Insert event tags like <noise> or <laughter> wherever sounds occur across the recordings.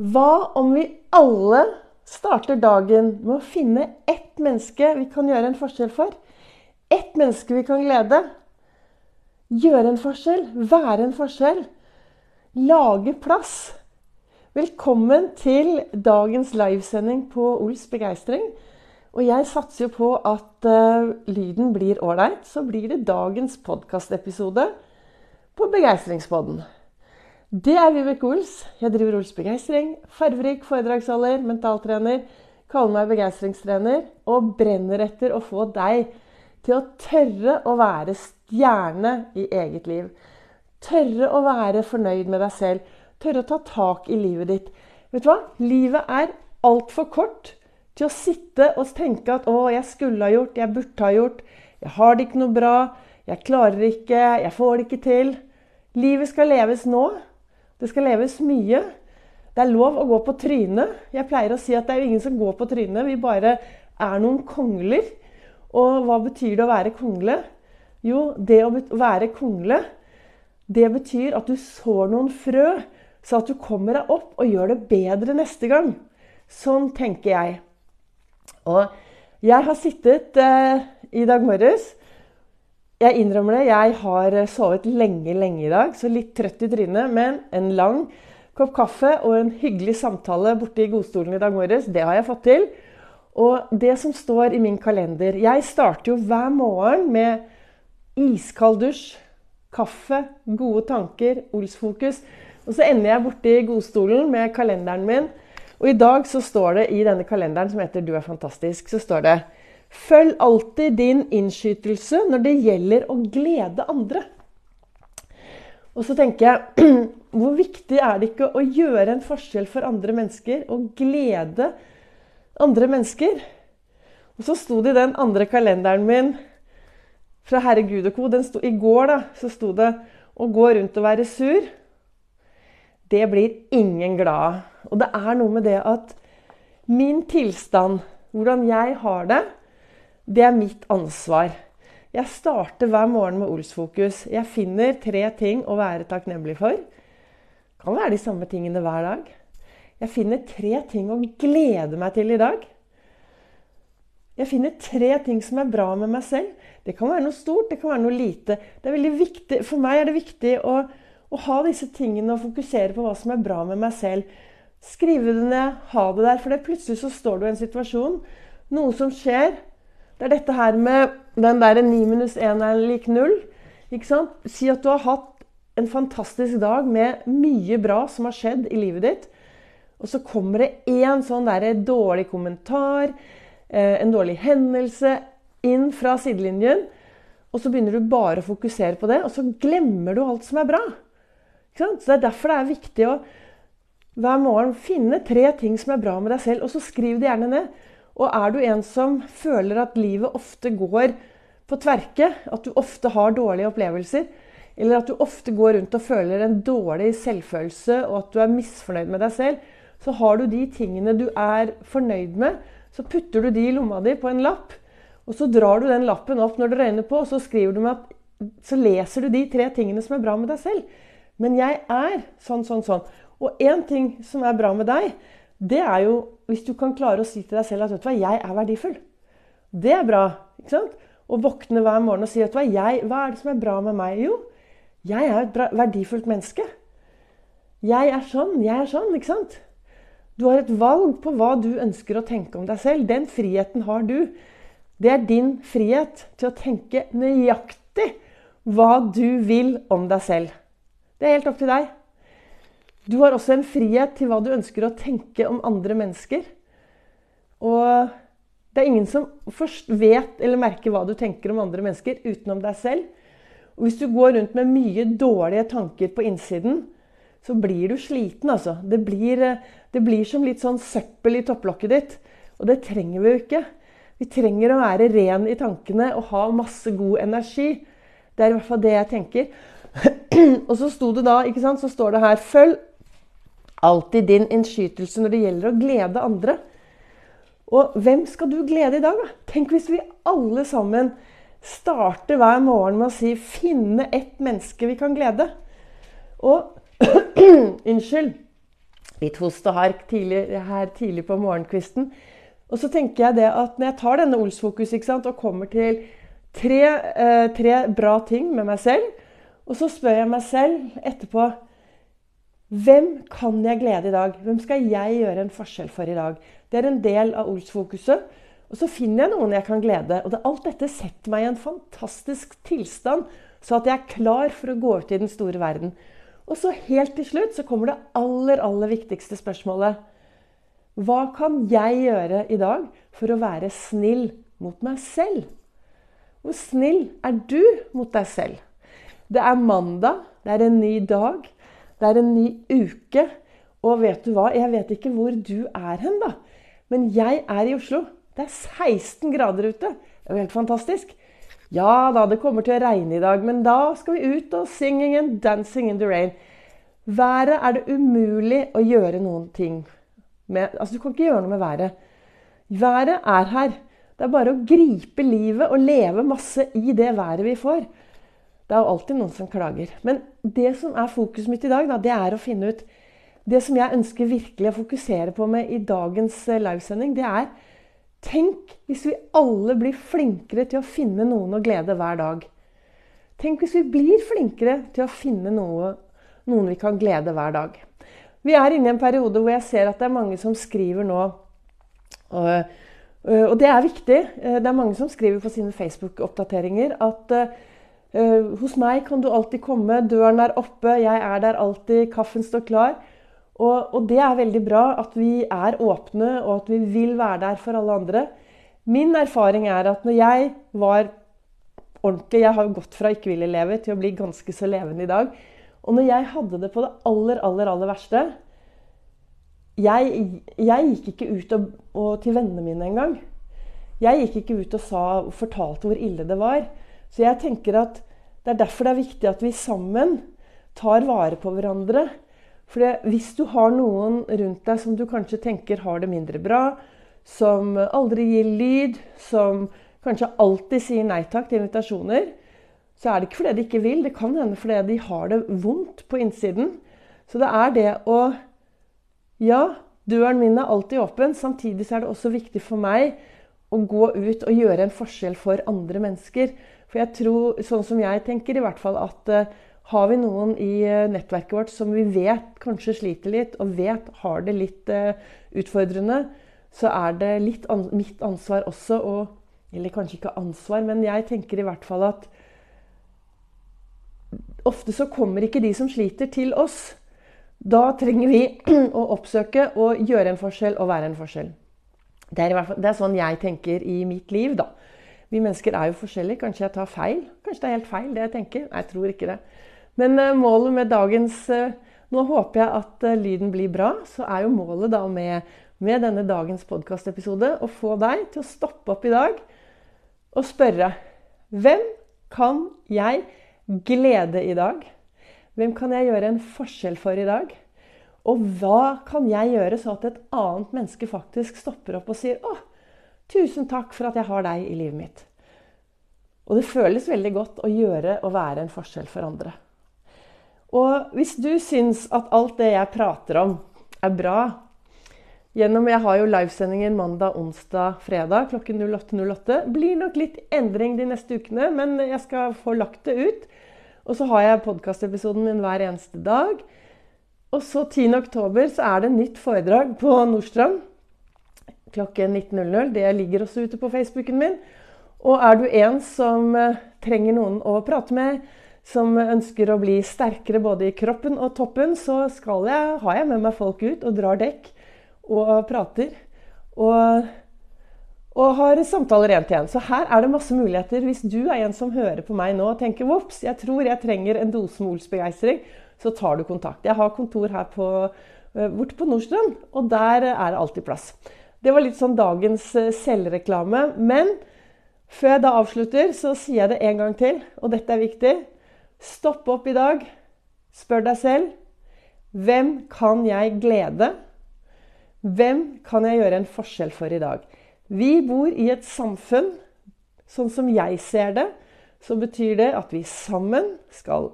Hva om vi alle starter dagen med å finne ett menneske vi kan gjøre en forskjell for? Ett menneske vi kan glede. Gjøre en forskjell, være en forskjell. Lage plass. Velkommen til dagens livesending på Ols begeistring. Og jeg satser jo på at uh, lyden blir ålreit. Så blir det dagens podkastepisode på Begeistringspodden. Det er Vibeke Ols. Jeg driver Ols Begeistring. Farverik foredragsholder, mentaltrener. Kaller meg begeistringstrener og brenner etter å få deg til å tørre å være stjerne i eget liv. Tørre å være fornøyd med deg selv. Tørre å ta tak i livet ditt. Vet du hva? Livet er altfor kort til å sitte og tenke at 'Å, jeg skulle ha gjort, jeg burde ha gjort', 'Jeg har det ikke noe bra', 'Jeg klarer ikke', 'Jeg får det ikke til'. Livet skal leves nå. Det skal leves mye. Det er lov å gå på trynet. Jeg pleier å si at det er ingen som går på trynet. Vi bare er noen kongler. Og hva betyr det å være kongle? Jo, det å være kongle, det betyr at du sår noen frø, så at du kommer deg opp og gjør det bedre neste gang. Sånn tenker jeg. Og jeg har sittet eh, i dag morges Jeg innrømmer det, jeg har sovet lenge, lenge i dag, så litt trøtt i trynet. Men en lang kopp kaffe og en hyggelig samtale borte i godstolen i dag morges, det har jeg fått til. Og det som står i min kalender Jeg starter jo hver morgen med iskald dusj, kaffe, gode tanker, Ols-fokus. Og så ender jeg borte i godstolen med kalenderen min og i dag så står det i denne kalenderen som heter 'Du er fantastisk', så står det Følg alltid din innskytelse når det gjelder å glede andre. Og så tenker jeg <clears throat> Hvor viktig er det ikke å gjøre en forskjell for andre mennesker? Og glede andre mennesker? Og så sto det i den andre kalenderen min fra Herre Gud og co. I går da, så sto det 'Å gå rundt og være sur' det blir ingen glad Og det er noe med det at min tilstand, hvordan jeg har det, det er mitt ansvar. Jeg starter hver morgen med Ols-fokus. Jeg finner tre ting å være takknemlig for. Det kan være de samme tingene hver dag. Jeg finner tre ting å glede meg til i dag. Jeg finner tre ting som er bra med meg selv. Det kan være noe stort, det kan være noe lite. Viktig, for meg er det viktig å å ha disse tingene og fokusere på hva som er bra med meg selv. Skrive det ned, ha det der. For det plutselig så står du i en situasjon, noe som skjer. Det er dette her med den derre 9 minus 1 er lik 0. Ikke sant? Si at du har hatt en fantastisk dag med mye bra som har skjedd i livet ditt. Og så kommer det én sånn der dårlig kommentar, eh, en dårlig hendelse, inn fra sidelinjen. Og så begynner du bare å fokusere på det, og så glemmer du alt som er bra. Så Det er derfor det er viktig å hver morgen finne tre ting som er bra med deg selv, og så skriv det gjerne ned. Og er du en som føler at livet ofte går på tverke, at du ofte har dårlige opplevelser, eller at du ofte går rundt og føler en dårlig selvfølelse, og at du er misfornøyd med deg selv, så har du de tingene du er fornøyd med, så putter du de i lomma di på en lapp. Og så drar du den lappen opp når du røyner på, og så, at, så leser du de tre tingene som er bra med deg selv. Men jeg er sånn, sånn, sånn. Og én ting som er bra med deg, det er jo hvis du kan klare å si til deg selv at vet du hva, jeg er verdifull. Det er bra. ikke sant? Å våkne hver morgen og si vet hva, hva er det som er bra med meg? Jo, jeg er et bra, verdifullt menneske. Jeg er sånn, jeg er sånn. ikke sant? Du har et valg på hva du ønsker å tenke om deg selv. Den friheten har du. Det er din frihet til å tenke nøyaktig hva du vil om deg selv. Det er helt opp til deg. Du har også en frihet til hva du ønsker å tenke om andre mennesker. Og det er ingen som først vet eller merker hva du tenker om andre mennesker utenom deg selv. Og hvis du går rundt med mye dårlige tanker på innsiden, så blir du sliten, altså. Det blir, det blir som litt sånn søppel i topplokket ditt. Og det trenger vi jo ikke. Vi trenger å være ren i tankene og ha masse god energi. Det er i hvert fall det jeg tenker. <clears throat> og så sto det da, ikke sant, så står det her Følg alltid din innskytelse når det gjelder å glede andre. Og hvem skal du glede i dag, da? Tenk hvis vi alle sammen starter hver morgen med å si 'finne ett menneske vi kan glede'. Og <clears throat> Unnskyld. litt host og hark tidlig, her tidlig på morgenkvisten. Og så tenker jeg det at når jeg tar denne Ols-fokus og kommer til tre, eh, tre bra ting med meg selv, og så spør jeg meg selv etterpå hvem kan jeg glede i dag? Hvem skal jeg gjøre en forskjell for i dag? Det er en del av Ols-fokuset. Og så finner jeg noen jeg kan glede. Og det, alt dette setter meg i en fantastisk tilstand, så at jeg er klar for å gå ut i den store verden. Og så helt til slutt så kommer det aller, aller viktigste spørsmålet. Hva kan jeg gjøre i dag for å være snill mot meg selv? Hvor snill er du mot deg selv? Det er mandag, det er en ny dag, det er en ny uke. Og vet du hva? Jeg vet ikke hvor du er hen, da. Men jeg er i Oslo. Det er 16 grader ute. Det er jo helt fantastisk. Ja da, det kommer til å regne i dag, men da skal vi ut og singing and dancing in the rain. Været er det umulig å gjøre noen ting med. Altså, du kan ikke gjøre noe med været. Været er her. Det er bare å gripe livet og leve masse i det været vi får. Det er jo alltid noen som klager. Men det som er fokuset mitt i dag, da, det er å finne ut Det som jeg ønsker virkelig å fokusere på med i dagens eh, livesending, det er Tenk hvis vi alle blir flinkere til å finne noen å glede hver dag. Tenk hvis vi blir flinkere til å finne noe, noen vi kan glede hver dag. Vi er inne i en periode hvor jeg ser at det er mange som skriver nå. Og, og det er viktig. Det er mange som skriver på sine Facebook-oppdateringer at hos meg kan du alltid komme, døren er oppe, jeg er der alltid, kaffen står klar. Og, og, det er veldig bra at vi er åpne, og at vi vil være der for alle andre. Min erfaring er at når jeg var ordentlig Jeg har gått fra ikke ville leve til å bli ganske så levende i dag. Og når jeg hadde det på det aller, aller, aller verste Jeg, jeg gikk ikke ut og, og til vennene mine engang. Jeg gikk ikke ut og sa, fortalte hvor ille det var. Så jeg tenker at det er derfor det er viktig at vi sammen tar vare på hverandre. For hvis du har noen rundt deg som du kanskje tenker har det mindre bra, som aldri gir lyd, som kanskje alltid sier nei takk til invitasjoner, så er det ikke fordi de ikke vil. Det kan hende fordi de har det vondt på innsiden. Så det er det å Ja, døren min er alltid åpen. Samtidig er det også viktig for meg å gå ut og gjøre en forskjell for andre mennesker. For jeg tror, sånn som jeg tenker i hvert fall, at uh, har vi noen i eh, nettverket vårt som vi vet kanskje sliter litt, og vet har det litt uh, utfordrende, så er det litt an mitt ansvar også å Eller kanskje ikke ansvar, men jeg tenker i hvert fall at ofte så kommer ikke de som sliter, til oss. Da trenger vi <clears throat> å oppsøke og gjøre en forskjell og være en forskjell. Det er, fall, det er sånn jeg tenker i mitt liv, da. Vi mennesker er jo forskjellige. Kanskje jeg tar feil? Kanskje det er helt feil, det jeg tenker? Nei, jeg tror ikke det. Men uh, målet med dagens uh, Nå håper jeg at uh, lyden blir bra. Så er jo målet da med, med denne dagens podkastepisode å få deg til å stoppe opp i dag og spørre Hvem kan jeg glede i dag? Hvem kan jeg gjøre en forskjell for i dag? Og hva kan jeg gjøre så at et annet menneske faktisk stopper opp og sier 'Å, tusen takk for at jeg har deg i livet mitt'. Og det føles veldig godt å gjøre og være en forskjell for andre. Og hvis du syns at alt det jeg prater om, er bra gjennom, Jeg har jo livesendinger mandag, onsdag, fredag klokken 08.08. Blir nok litt endring de neste ukene, men jeg skal få lagt det ut. Og så har jeg podkastepisoden min hver eneste dag. Og så 10.10 så er det nytt foredrag på Nordstrand klokken 19.00. Det ligger også ute på Facebooken min. Og er du en som eh, trenger noen å prate med, som ønsker å bli sterkere både i kroppen og toppen, så jeg, har jeg med meg folk ut og drar dekk og prater. Og, og har samtaler én til én. Så her er det masse muligheter. Hvis du er en som hører på meg nå og tenker vops, jeg tror jeg trenger en dose med Ols-begeistring, så tar du kontakt. Jeg har kontor her på, eh, borte på Nordstrand, og der er det alltid plass. Det var litt sånn dagens eh, selvreklame. Men før jeg da avslutter, så sier jeg det en gang til, og dette er viktig. Stopp opp i dag. Spør deg selv hvem kan jeg glede? Hvem kan jeg gjøre en forskjell for i dag? Vi bor i et samfunn, sånn som jeg ser det, så betyr det at vi sammen skal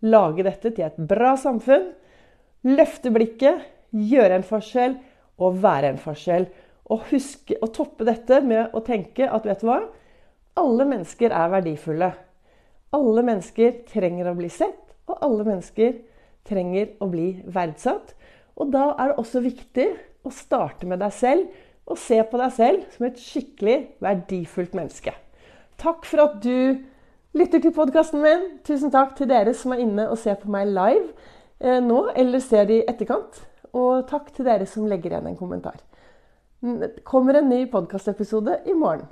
lage dette til et bra samfunn. Løfte blikket, gjøre en forskjell og være en forskjell. Og huske å toppe dette med å tenke at vet du hva? Alle mennesker er verdifulle. Alle mennesker trenger å bli sett, og alle mennesker trenger å bli verdsatt. Og da er det også viktig å starte med deg selv og se på deg selv som et skikkelig verdifullt menneske. Takk for at du lytter til podkasten min. Tusen takk til dere som er inne og ser på meg live eh, nå, eller ser i etterkant. Og takk til dere som legger igjen en kommentar. Kommer en ny podkastepisode i morgen.